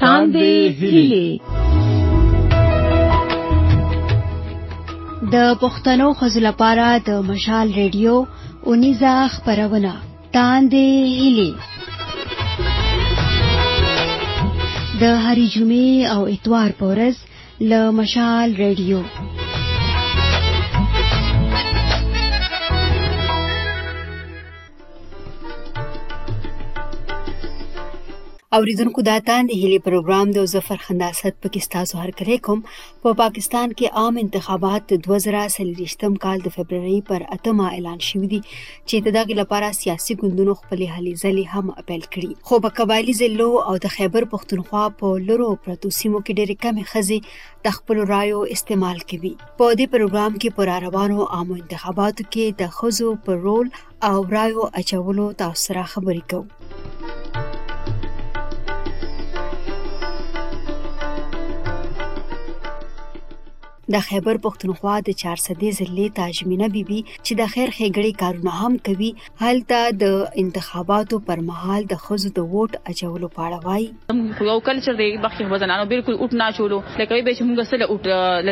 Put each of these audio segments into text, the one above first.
تاندې هلي د پښتنو خزل لپاره د مشال ریډیو اونیزه خبرونه تاندې هلي د هری جمعې او اتوار پورز ل مشال ریډیو اوریدونکو دا تاند هلي پروګرام د ظفر خنداست پکې تاسو هر کله کوم په پا پاکستان کې عام انتخابات د 2023م کال د فبرवरी پر اتمه اعلان شوې دي چې د دغه لپاره سیاسي ګوندونو خپل هلي ځلې هم اپیل کړي خو په قبایلی ضلعو او د خیبر پښتونخوا په لورو پرتو سیمو کې ډېرې کمې خزي د خپل رایو استعمال کوي په دې پروګرام کې پر روانو عامو انتخاباتو کې د خزو پر رول او رایو اچولو تاسو سره خبرې کوو د خیبر پښتونخوا د چارسدې ضلع تاجمینه بیبي چې د خیر ښېګړې کارونه هم کوي هلته د انتخاباتو پر مهال د ښځو د ووټ اچولو په اړه وایي یو کل چې د بخښي وزنانو بالکل اوټ نه چولو لکه به چې موږ سره اوټ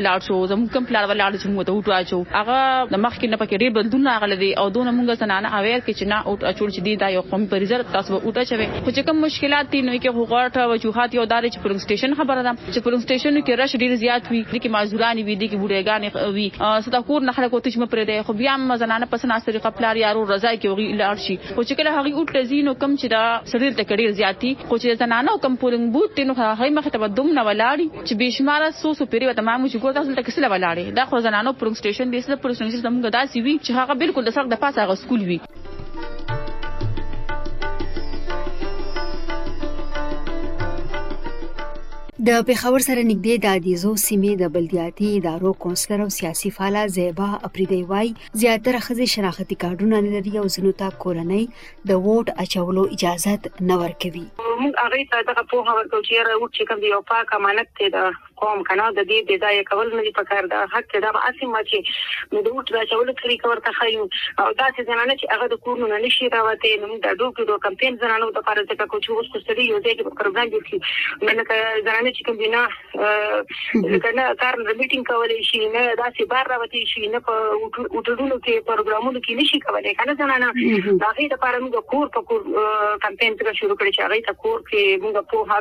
لاړ شو زموږ کم پلار ولاړ چې موږ ته اوټ واچو هغه د مخ کې نه پکې ډیر بدلون راغلی دی او دونه موږ زنانه اویر کې چې نه اوټ اچول چې دی دا یو قومي پریزر تاسو اوټ اچوي خو چې کوم مشکلات دي نو کې غوړټه وجوهات یو دار چې پرنګ سټیشن خبره ده چې په سټېشنو کې رش ډېر زیات وي، دې کې معذورانې وي، دې کې بوډۍ ګانې وي، ستا کور نه خلک وتښتي، مه پرېږدئ، خو بیا هم زنانه په څه ناڅه طریقه پلار یا ورور رضا کې هغوی لاړ شي، خو چې کله هغوی اډ ته ځي، نو کوم چې دا سړي دلته که ډېر زیات دي، خو چې د زنانو کوم پولنګ بوت دی، نو هغوی مخې ته به دومره ولاړ وي، چې بې شماره څو څو پېرې به ته معلوم وي، چې ګوره تاسو دلته که څله ولاړ یئ، دا خو د زنانو پولنګ سټېشن دی، څله پولنګ سټېشن زموږ داسې وي، چې هغه بالکل د سړک د پاسه هغه سکول وي. د پیښور سره نږدې د عدیزو سیمې د بلدیاتي ادارو کونسلر او سیاسي فعاله زیبا اپریدی وای زیاتره خزي شناختی کارډونه نه لري او زنو ته کورنۍ د ووټ اچولو اجازه نه ورکوي موږ هغه ته دغه په هغه ورکو چې راوټ چې کوم یو پاک امانت دی کوم کنه د دې د ځای کول نه په کار دا حق دا به اسیم چې نو د وټ راچولو طریقه ورته خایو او دا چې زنانه چې هغه د کورونو نه نشي راوته نو دا ډو کې دوه کمپین زنانو د فرض ته کوچ اوس کو سړي یو ځای کې پر وړاندې شي نو لکه زنانه چې کوم نه کنه کار د میټینګ کولای شي نه دا چې بار راوته شي نه په وټړونو کې پروګرامونو کې نشي کولای کنه زنانه دا غي د پاره موږ کور په کور کمپین څنګه شروع کړی چې هغه ته کور کې موږ په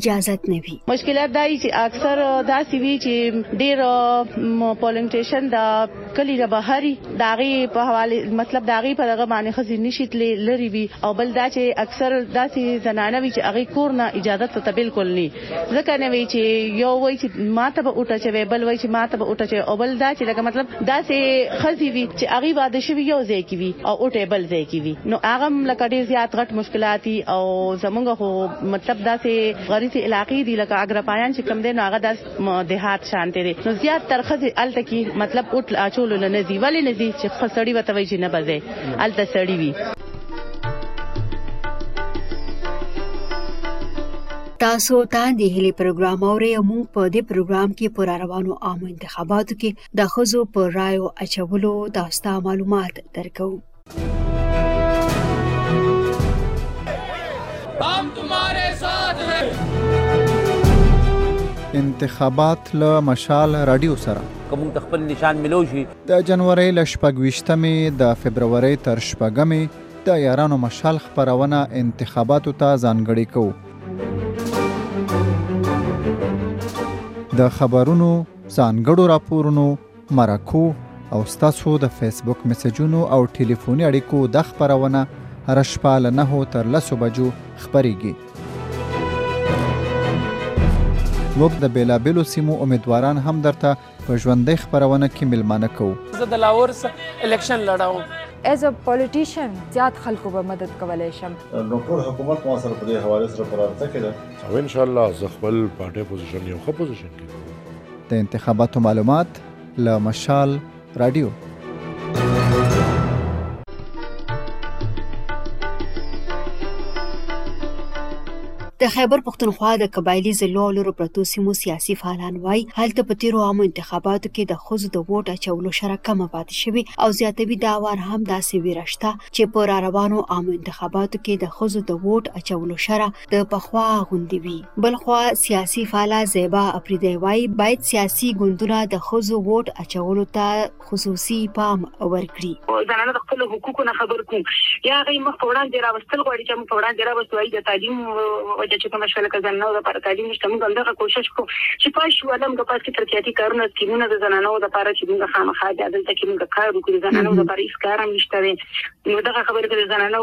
اجازت نه وي مشکلات دا دي چې اکثر دا سی وی چې ډیر پولینګ سټیشن دا کلی را بهاري داغي په حواله مطلب داغي په دغه باندې خزي نشیت لري وي او بل دا چې اکثر دا سی زنانه وی چې هغه کور نه اجازه ته بالکل نه ځکه نه وی چې یو وای چې ماته به اوټه چوي بل وای چې ماته به اوټه چوي او بل دا چې لکه مطلب دا سی خزي وی چې هغه واده شوی یو ځای کی وی او اوټه بل ځای کی وی نو هغه لکه ډیر زیات غټ مشکلاتي او زمونږ هو مطلب داسې غریزي علاقې دي لکه اګرپایان چې کم دی نو هغه داس دهات شانته دي نو زیات تر خزي الته کی مطلب اوټل اچول نه نزي ولی نزي چې خسړی وتوي چې نه بځه الته سړی وي تاسو ته د هلي پروګرام اوري او موږ په دې پروګرام کې پر روانو عامو انتخاباتو کې د خزو پر رائے او اچولو تاسو ته معلومات درکوو انتخابات له مشال رادیو سره کوم ته خپل نشان ملو شي د جنوري له شپږويشتمې د فبروري تر شپږمې د یارانو مشال خبرونه انتخاباتو ته ځانګړي کو د خبرونو ځانګړو راپورونو مرکو او ستاسو د فیسبوک میسجونو او ټلیفوني اړیکو دا خبرونه هر شپه له 9 تر 10 بجو خبريږي موږ د بیلابیلو سیمو امیدواران هم درته په ژوندۍ خبرونه کې ملمانه کوو زه د لاور الیکشن لړاوم ایز ا پولیټیشن زیات خلکو به مدد کولای شم نو ټول حکومت مو سره په دې حواله سره پرارته کړه او ان شاء الله زه خپل پارټي پوزیشن یو خو پوزیشن کې د انتخاباتو معلومات له مشال رادیو د خیبر پښتونخوا د قبایلی ضلعو او لرو پرتو سیمو سیاسي فعالان وایي هلته په تیرو عامو انتخاباتو کې د ښځو د ووټ اچولو شرح کمه پاتې شوې او زیاتوي دا وار هم داسې ویره شته چې په راروانو عامو انتخاباتو کې د ښځو د ووټ اچولو شرح د پخوا غوندې وي بلخوا سیاسي فعاله زیبا اپریدی وایي باید سیاسي ګوندونه د ښځو ووټ اچولو ته خصوصي پام ورکړي زنانه د خپل حقوقو نه خبر کوم یا غي مخ په وړاندې راوستل غواړي چې مخ په وړاندې راوستل وایي د تعلیم وجه چې کوم شول کزن نو د پر تعلیم نشته موږ هم دغه کوشش کوو چې پای شو علم د پاتې ترقیاتي کارونه سکیمونه د زنانو د لپاره چې موږ خامخا د دلته کې موږ کار وکړو زنانو د لپاره هیڅ کار هم نشته نو دغه خبره د زنانو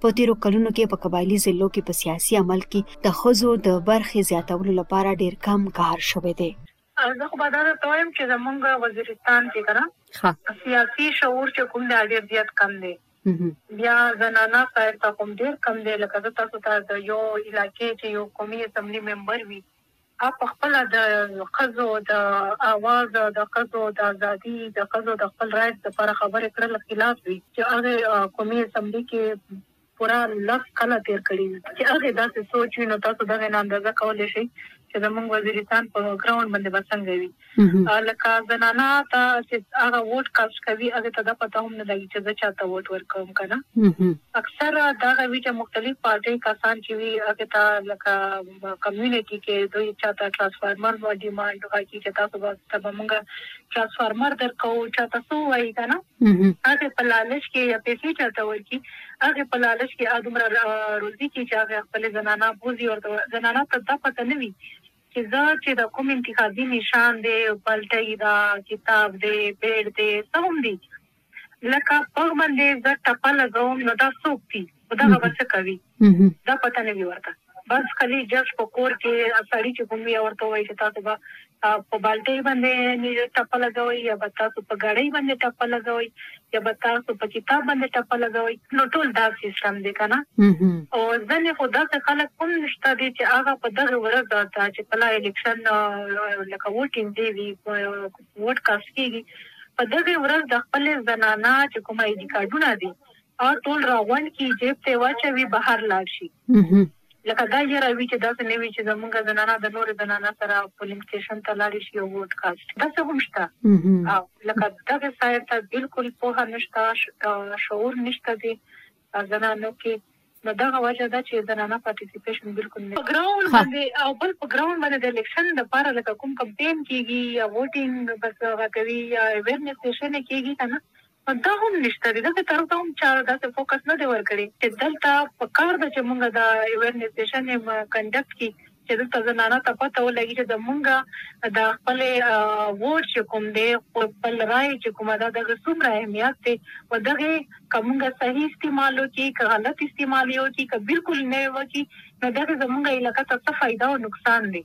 په تیرو کلونو کې په قبایلی ضلعو کې په سیاسي عمل کې د ښځو د برخې زیاتولو لپاره ډیر کم کار شوی دی. زه خو به دا درته وایم چې زمونږ وزیرستان کې که نه سیاسي شعور چې کوم دی ډیر زیات کم دی. بیا زنانه صاحب ته کوم ډیر کم دی لکه زه تاسو ته د یو علاقې چې یو قومي اسمبلي ممبر وي هغه په خپله د ښځو د اواز، د ښځو د ازادي، د ښځو د خپل رایټس لپاره خبرې کړل خلاف وي چې هغې قومي اسمبلي کې پوره لس کاله تېر کړي وي. که هغې داسې سوچ وي نو تاسو دغې نه اندازه کولی شئ چې زموږ وزیرستان په ګراونډ باندې به څنګه وي. لکه زنانه ته چې هغه ووټ کاسټ کوي هغه ته دا پته هم نه لګي چې زه چاته ووټ ورکوم کنه اکثر دا غوي چې مختلف پارټي کسان چې وي هغه ته لکه کمیونټي کې دوی چاته ترانسفارمر مو ډیماند کوي چې تاسو به تبه مونږه ترانسفارمر درکو چاته سو وایي کنه هغه په لالچ کې یا پیسې چاته ورکی هغه په لالچ کې ادمره روزي کې چې هغه خپل زنانه بوزي او زنانه ته دا پته نه وي چې زه چې د کوم انتخابي نشان دی، پلټۍ ده، کتاب دی، بېډ دی، څه هم دي، لکه پښ باندې زه ټپه لګوم، نو دا څوک دي، خو دغه به څه کوي، دا پته نه وي ورته. بس خلي جس په کور کې سړي چې کوم وي، هغه ورته ووايي چې تاسو به په بالټۍ باندې ټپه لګوئ، يا به تاسو په ګړۍ باندې ټپه لګوئ، یا به تاسو په کتاب باندې ټپه لګوئ نو ټول دا سیستم دی کنه او ځنې خو داسې خلک هم شته دي چې هغه په دغه ورځ دا چې کله الیکشن لکه ووټینګ دی وي ووټ کاسټ کیږي په دغه ورځ د خپل زنانه چې کوم ایډي کارډونه دي او ټول راغونډ کی جیب ته واچوي بهر لاړ شي لکه دا یره وي چې داسې نه وي چې زمونږ زنانه د نورې زنانه سره پولینګ سټیشن ته لاړې شي او ووټ کاسټ داسې هم شته او لکه دغې سایر ته بلکل پوهه نشته شعور نشته دې زنانو کې نو دغه وجه ده چې زنانه پارټیسیپیشن بلکل نه په ګراوند باندې او بل په ګراوند باندې د الیکشن د پاره لکه کوم کمپین کیږي یا ووټینګ بس هغه کوي یا اویرنس سیشن کیږي کنه دا هم نشته دي داسې تر اوسه هم چا داسې فوکس نه دی ورکړي چې دلته په کار ده چې مونږ دا اویرنیس سیشن کنډکټ کړي چې دلته زنانه ته پته ولګي چې زمونږ دا خپل ووټ چې کوم دی خپل رای چې کومه ده دغه څومره اهمیت دی و دغه که مونږ صحیح استعمال وکړي که غلط استعمال یو کی که بالکل نه وکړي نو دغه زمونږ علاقه ته څه فایده او نقصان دی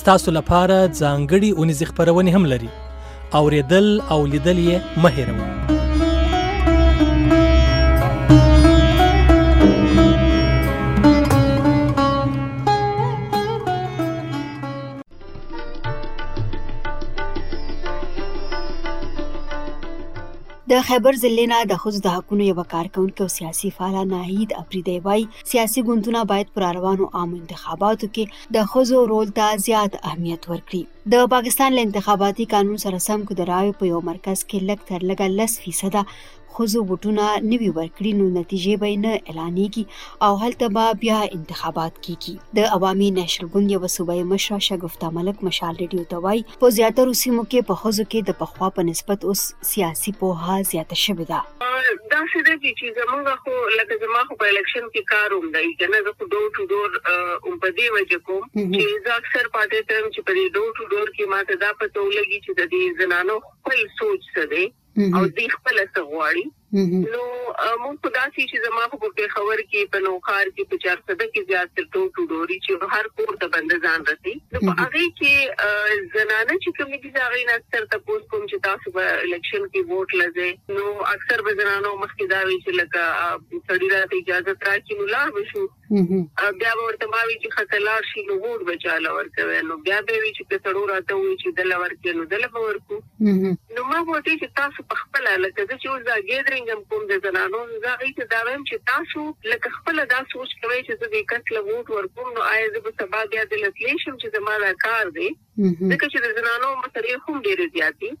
ستاسو لپاره ځانګړي اونیزې خپرونې هم لري اوریدل او لیدل یې مه هېروئ د خیبر ضلع نه د ښځو د حقونو یوه کارکونکې او سیاسي فعاله ناهید اپریدی وایي سیاسي ګوندونه باید پر روانو عامو انتخاباتو کې د ښځو رول ته زیات اهمیت ورکړي د پاکستان له انتخاباتي قانون سره سم که د رایو په یو مرکز کې لږ تر لږه لس فیصده ښځو ووټونه نه وي ورکړي نو نتیجې به یې نه اعلانېږي او هلته به بیا انتخابات کیږي د عوامي نشل ګوند یوه صوبایي مشره شګفته ملک مشال ریډیو ته وایي په زیاترو سیمو کې په ښځو کې د پخوا په نسبت اوس سیاسي پوهه زیاته شوې ده. داسې ده جي چې زمونږ خو لکه زما خو په الکشن کې کار هم دی کنه زه خو ډور ټو ډور هم په دې وجه کوم چې زه اکثر پاتې ته هم چې په دې ډور ټو ډور کې ماته دا پته ولګي چې د دې زنانو خپل سوچ څه دی او دې خپل څه غواړي نو موږ په داسې چې زما خو په پیښور کې په نوخار کې په چارسده کې زیات تر ټولو ډوري چې هر کور ته بند ځان رسي نو په هغه کې زنانه چې کومې دي دا غي نه اکثر تاسو کوم چې تاسو په الیکشن کې ووټ لځي نو اکثر به زنانو مخکې دا وی چې لکه سړی را ته اجازه تراکې نو لار وشو بیا ورته ما وی چې خطلار شي نو ووټ بچاله ورکوي نو بیا به وی چې کسړو راته وی چې دل ورکې نو دل به ورکو نو ما به ورته چې تاسو په خپله لکه زه چې اوس دا ګېدرېنګ هم کوم د زنانو، نو زه هغوی ته دا وایم چې تاسو لکه خپله دا سوچ کوئ چې زه دې کس له ووټ ورکوم، نو ایا زه به سبا بیا دله تللی شم چې زما دا کار دی؟ ځکه چې د زنانو مسلې هم ډېرې زیات دي.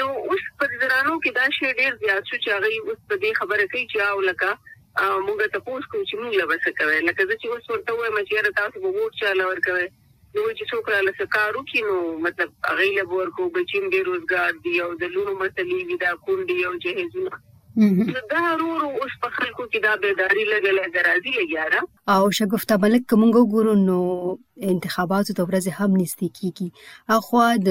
نو اوس په زنانو کې دا شی ډېر زیات شو چې هغوی اوس په دې خبره کوي چې او لکه موږ تپوس کوو چې موږ له به څه کوی؟ لکه زه چې اوس ورته ووایم چې یاره تاسو به ووټ چا له ورکوی؟ نور چې څوک راله څه کار وکړي نو مطلب هغوی له به ورکوو بچي هم بې روزګار دي او د لوڼو مسلې دي دا کونډې او جهیزونه نو دا ورو ورو اوس په خلکو کې دا بیداري لږه لږه راځي لګیا ده او شګفته ملک که موږ وګورو نو انتخاباتو ته ورځې هم نږدې کیږي اخوا د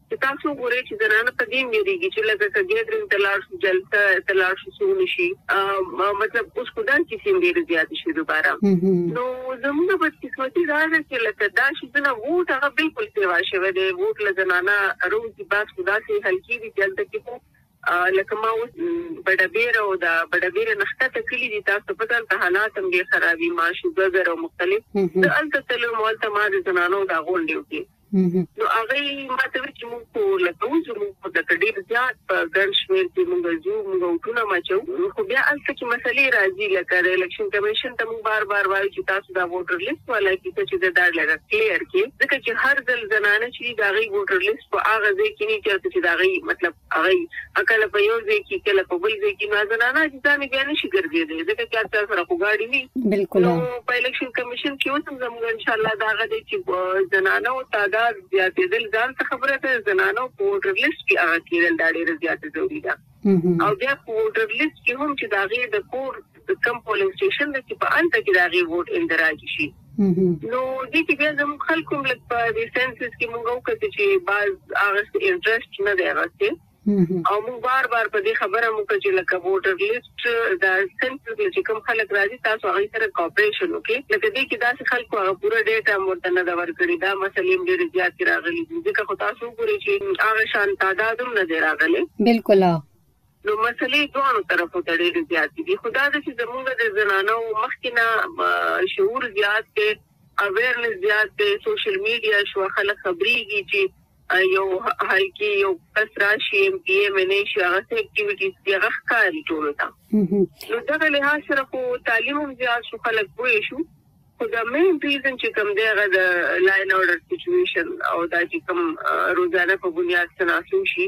چې تاسو وګورئ چې زنانه په دې ویریږي چې لکه که ګیدرینګ ته لاړ شو جلسه ته لاړ شو څه ونه شي مطلب اوس خو دا کیسې ډېرې زیاتې شوې دوباره نو زموږ بدقسمتي دا ده چې لکه دا شیزونه ووټ هغه بالکل سیوا شوی دی ووټ له زنانه روزي بس خو داسې حل کېږي چې هلته کې خو لکه ما اوس بډبیر او دا بډبیر نخته ته کلی دي تاسو په ځان ته حالات هم ډېر خرابي معاشي ګذر او مختلف د الته تلو مول ته ما د زنانو دا غونډې وکړي نو هغه ما ته وی چې موږ خو لکه اوس موږ خو د ډیر زیات په ګڼ شمیر کې موږ ځو موږ وټونه مچو خو بیا الته کې مسلې راځي لکه د الیکشن کمیشن ته موږ بار بار وایو چې تاسو دا ووټر لیست ولا کیسه چې د دار لګه کلیر کې ځکه چې هر ځل زنانه چې دا غي ووټر لیست په هغه ځای کې نه چرته چې دا غي مطلب هغه یی کله په یو ځای کی کله په بل ځای کی نو زنانه چې ځان بیا نشي ګرځیدلی ځکه چې هر چا سره خو ګاډي نه بالکل نو په الیکشن کمیشن کې اوس هم زموږ ان شاء الله دا غدي چې زنانه او تعداد زیاتېدل ځان څه خبره ده زنانه په ووټر لیست کې هغه کېدل دا ډېر زیات ضروري ده او بیا په ووټر لیست کې هم چې دا غي د کور د کم پولنګ سټیشن د چې په انت کې راغی ووټ اندراج شي نو دې کې بیا زموږ خلکو هم لږ په دې سنسز کې موږ وکړو چې باز هغه انټرست نه دی راځي او موږ بار بار په دې خبره مو کړ چې لکه ووټر لیست دا سنسز چې کوم خلک راځي تاسو هغه سره کوپریشن وکړي لکه دې کې داسې خلکو هغه پوره ډیټا مرته نه دا ورکړي دا مسلې ډېر زیات راغلي ځکه خو تاسو ګورئ چې هغه شان تعداد هم نه دی راغلی بالکل نو مسلې دواړو طرفو ته ډېرې زیاتې دي، خو دا ده چې زمونږ د زنانو مخکې نه شعور زیات دی، اویرنس زیات دی، سوشل میډیا شوه، خلک خبرېږي چې یو حلقې یو کس راشي، ایم پي ایم این اې شي، هغه څه اکټیویټیز دي، هغه ښکاري ټولو ته. نو دغه لحاظ سره خو تعلیم هم زیات شو، خلک پوه شو، خو دا مین ریزن چې کوم دی هغه د لاین ارډر سیچویشن او دا چې کوم روزانه په بنیاد څه ناسم شي،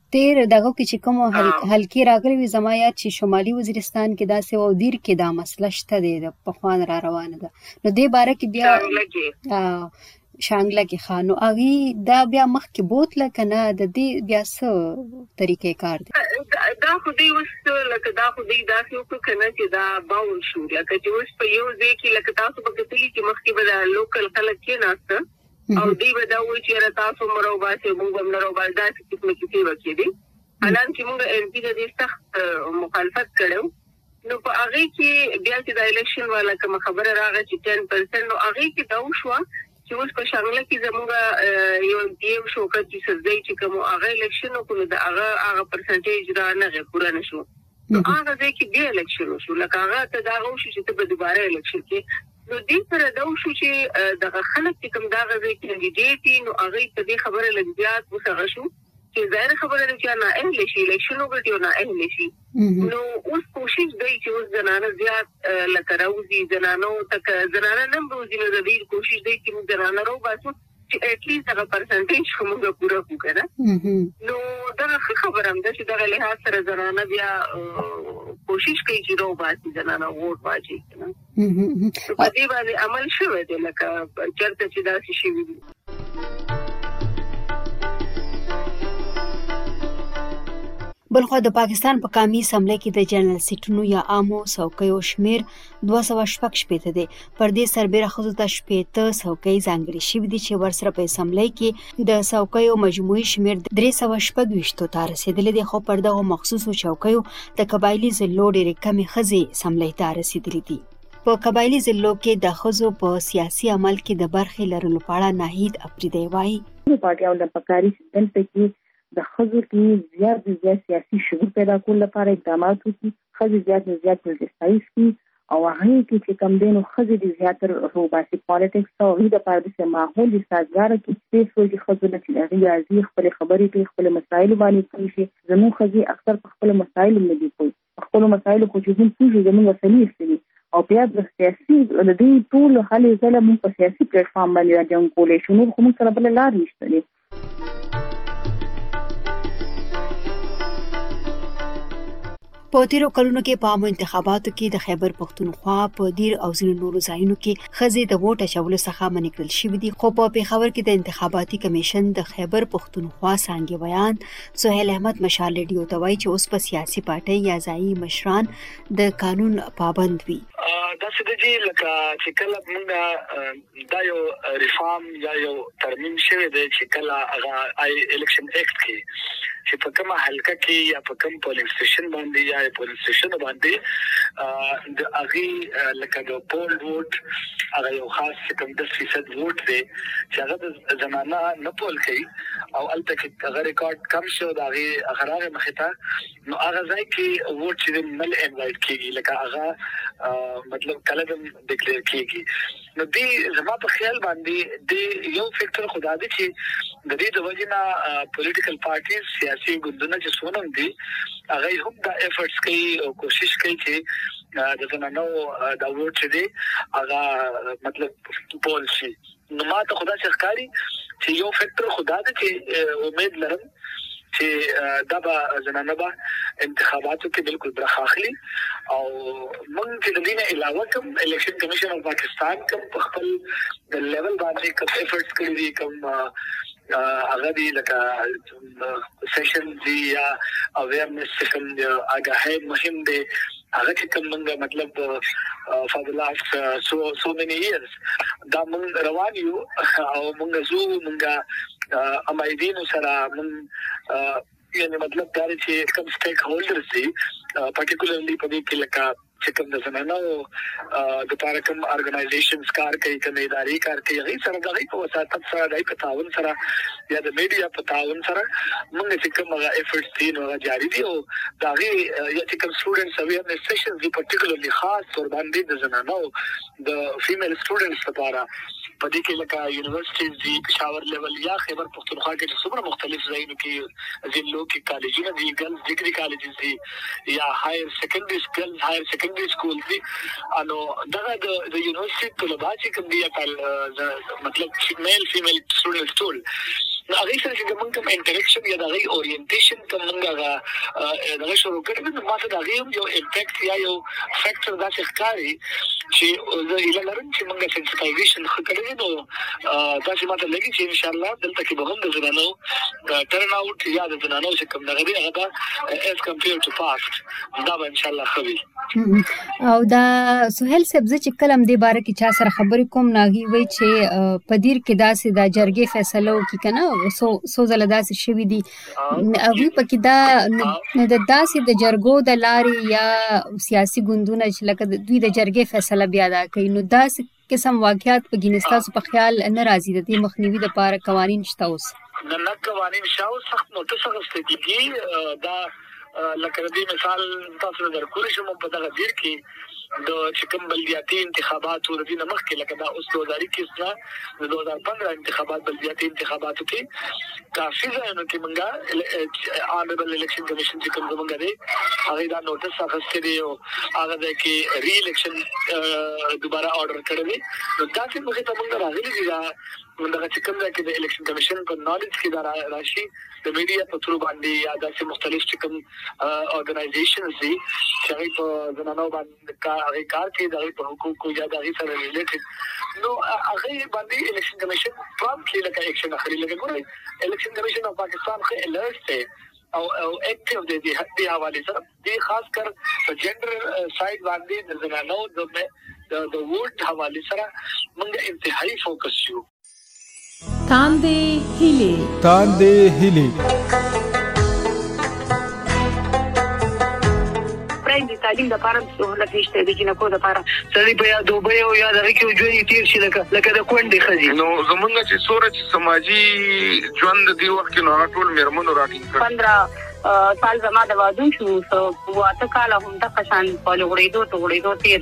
تیر دغه کې چې کوم حلقې راغلي وي زما یاد چې شمالي وزیرستان کې داسې او دیر کې دا مسله شته دی د پخوان را روانه ده نو دې باره کې بیا شانګله کې خان نو هغه دا بیا مخ کې بوتله کنه د دې بیا څه طریقې کار دی دا خو دی اوس لکه دا خو دی دا څه وکړ کنه چې دا باور شو لکه چې اوس په یو ځای کې لکه تاسو په کتلی کې مخ کې به لوکل خلک کې ناشته او دی به دا وایي چې یاره تاسو هم راوباسئ او موږ به هم نه راوباسو داسې قسمه کیسې به کېدې حالانکې موږ ایم پي ته ډېر سخت مخالفت کړی و نو په هغې کې بیا چې دا الیکشن والا کومه خبره راغله چې ټین پرسنټ نو هغې کې دا وشوه چې اوس په شانګله کې زموږ یو ایم پي ایم شوکت یوسفزی چې کوم هغه الیکشن وکړو د هغه هغه پرسنټیج را نه غی پوره نه شو نو هغه ځای کې بیا الیکشن وشو لکه هغه ته دا غو شو چې ته به دوباره الیکشن کې نو دې سره دا شو چې دغه خلک چې کوم دا غوې کاندیدټ دي نو هغه په دې خبره لږ زیات وسغه شو چې ظاهر خبره ده چې نه اهل شي الیکشن وګټي او نه اهل شي نو اوس کوشش دی چې اوس زنانه زیات لکه راوځي زنانو تک زنانه نن روزي نو د دې کوشش دی چې زنانه رو باسو چې اټ لیست دغه پرسنټیج خو موږ پوره کو کنه نو دا ښه خبره هم ده چې دغه له سره زنانه بیا کوشش کوي چې راو باسي زنانه ووټ واچي کنه په دې باندې عمل شوی دی لکه چرته چې دا شي وي بلخو د پاکستان په قامي اسمبلی کې د جنرال سیټونو یا عامو څوکیو شمیر دوه سوه شپږ شپېته دی پر دې سربېره ښځو ته شپېته څوکۍ ځانګړې شوي دي چې ورسره په اسمبلۍ کې د څوکیو مجموعي شمېر درې سوه شپږ ویشتو ته رسېدلی دی خو پر دغو مخصوصو چوکیو د قبایلي ضلعو ډېرې کمې ښځې اسمبلۍ ته رسېدلې دي په قبایلي ضلعو کې د ښځو په سیاسي عمل کې د برخې لرلو په اړه ناهید اپریدی وایي پارټي او لپکاري سیستم ته کې د ښځو کې زیات زیات سیاسي شعور پیدا کول لپاره اقدامات وکړي ښځې زیات نه زیات پولټیسایز کی او هغه کې چې کم دینو ښځې دي زیاتر روباسي پالیټکس او هغه د پاره د ماحول دي سازګار کې چې څوک ښځو نه چې هغه راځي خپل خبرې کوي خپل مسایل باندې کوي چې زموږ ښځې اکثر په خپل مسایل نه دي کوي خپل مسایل خو چې موږ پوهیږو زموږ وسلې استلي او بیا د سیاسي د دې ټول حل ځله موږ په سیاسي پلیټ فارم باندې راځم کولای شو نو موږ سره بل لار نشته په تیرو کلونو کې په عامو انتخاباتو کې د خیبر پښتونخوا په دیر او ځینو نورو ځایونو کې ښځې د ووټ اچولو څخه منې کړل شوې دي خو په پیښور کې د انتخاباتي کمیشن د خیبر پښتونخوا څانګې ویاند سهیل احمد مشال ریډیو ته وایي چې اوس په سیاسي پارټۍ یا ځایي مشران د قانون پابند وي داسې د جی لکه چې کله موږ دا یو ریفارم یا یو ترمیم شوی دی چې کله هغه آی الیکشن ایکټ کې چې په کومه حلقه کې یا په کوم پولینګ سټیشن باندې یا پولینګ سټیشن باندې د هغه لکه د پول ووټ هغه یو خاص کوم د فیصد ووټ دی چې هغه د زنانه نه پول کوي او الته کې هغه ریکارډ کم شو دا هغه هغه مخه ته نو هغه ځای کې ووټ چې مل انوایټ کیږي لکه هغه مطلب کله د ډیکلیئر کیږي نو دی زما په خیال باندې د یو فیکټر خدا دی چې د دې د وجنه پولیټیکل پارټي سیاسي ګوندونه چې سونم دي هغه هم دا افورټس کوي او کوشش کوي چې د زنانو دا ووټ چې دی هغه مطلب پول شي نو ما ته خو داسې ښکاري چې یو فکتور خو دا دی چې امید لرم چې دا به زنانه به انتخاباتو کې بالکل برخه اخلي او موږ چې د دې نه علاوه کوم الیکشن کمیشن اف پاکستان کوم په خپل د لیول باندې کوم ایفورټس کړی دي کوم هغه دی لکه سیشن دی یا اویرنس سیشن دی آګاهی مهم دی هغه چې کوم موږ مطلب فار دی لاست سو سو مینی ایئرز دا موږ روان یو او موږ زو موږ امایدین سره موږ یعنی مطلب دا چې کوم سټیک هولډرز دي پټیکولرلی په دې کې لکه چې کوم د زنانو لپاره کوم ارګنایزیشنز کار کوي، کوم ادارې کار کوي، هغوی سره د هغوی په وساطت سره، د هغوی په تعاون سره یا د میډیا په تعاون سره موږ چې کوم هغه ایفرټس دي نو هغه جاري دي او د هغوی یا چې کوم سټوډنټس اویرنس سیشنز دي پرټیکولرلي خاص طور باندې د زنانو د فیمیل سټوډنټس لپاره په دې کې لکه یونیورسټیز دي پېښور لیول یا خیبر پښتونخوا کې چې څومره مختلف ځایونو کې ضلعو کې کالجونه دي ګرلز ډیګري کالجز دي یا هایر سیکنډري ګرلز هایر سیکنډري سکول دي انو دغه د یونیورسيټي طلبه چې کوم دي مطلب میل فیمیل سټوډنټس ټول نو هغه سره چې موږ کوم انټریکشن یا دغه اورینټیشن کوم موږ هغه دغه شروع کړی نو ما ته دغه یو امپیکټ یا یو فیکټر داسې ښکاري چې زه هیله لرم چې موږ سنسټایزیشن ښه کړی نو داسې ماته لګي چې ان شاء الله دلته کې به هم د زنانو د ټرن اوټ یا د زنانو چې کوم دغه دی هغه به اس کمپیر ټو پاست دا به ان شاء الله خوي او دا سہیل صاحب چې کلم دی باره کې چا سره خبرې کوم ناغي وای چې پدیر کې داسې دا جرګې فیصله وکي کنه سو سو زله داسې شوې دي او په کې دا د داسې د جرګو د لارې یا سیاسي ګوندونه چې لکه دوی د جرګې فیصله بیا دا کوي نو داسې قسم واقعات په ګینه ستاسو په خیال نه راځي د دې مخنیوي لپاره قوانین شته اوس نه نه قوانین شته اوس سخت نوټس اخیستل کیږي دا لکه د دې مثال تاسو درکول شم په دغه دیر کې د چکم بلدیاتي انتخاباتو د دې مخکې لکه دا اوس 2021 نه د 2015 انتخابات بلدیاتي انتخاباتو کې داسي ځایونو کې مونږ آنربل الیکشن کمیشن چې کوم زمونږ دی هغه دا نوټس اخیستی دی او هغه ځای کې ری الیکشن دوباره آرډر کړی دی نو داسې مخې ته مونږ راغلي دي دا دغه چې کوم ځای کې د الیکشن کمیشن په نالج کې دا راشي د میډیا په تر باندې یا داسې مختلف چې کوم ارګنایزیشنز دي چې هغه په زنانو باندې د کار هغه کار کې د هغه په حقوقو یا د هغه سره ریلیټډ نو هغه باندې الیکشن کمیشن پرام کې لکه اکشن اخلي لکه ګورئ الیکشن کمیشن اف پاکستان خو الرټ دی او او اکټیو دی د دې حواله سره د خاص کر په جندر سایډ باندې د زنانو د د ووټ حواله سره موږ انتهایی فوکس یو تاندې هیلې تاندې هیلې تعلیم د پاره سہولت نشته د جنکو د پاره سړی په یاد وبه او یا دغه کې جوړې تیر شي لکه لکه د کونډې خزي نو زمونږ چې سوره چې سماجی ژوند دی وخت کې نو ټول مرمنو راټینګ کړ 15 سال زما د وادو شو سو واته کال هم د قشان په لغړېدو ټغړېدو تیر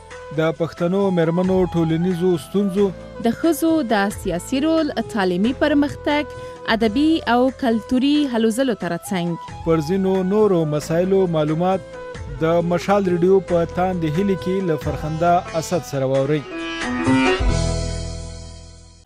د پښتنو مېرمنو ټولنیزو ستونزو. د ښځو د سیاسي رول، تعلیمي پرمختګ، ادبي او کلتوري هلو ځلو تر څنګ. پر ځینو نورو مسایلو معلومات د مشال ریډیو په تاند هیلې کې له فرخنده اسد سره واورئ.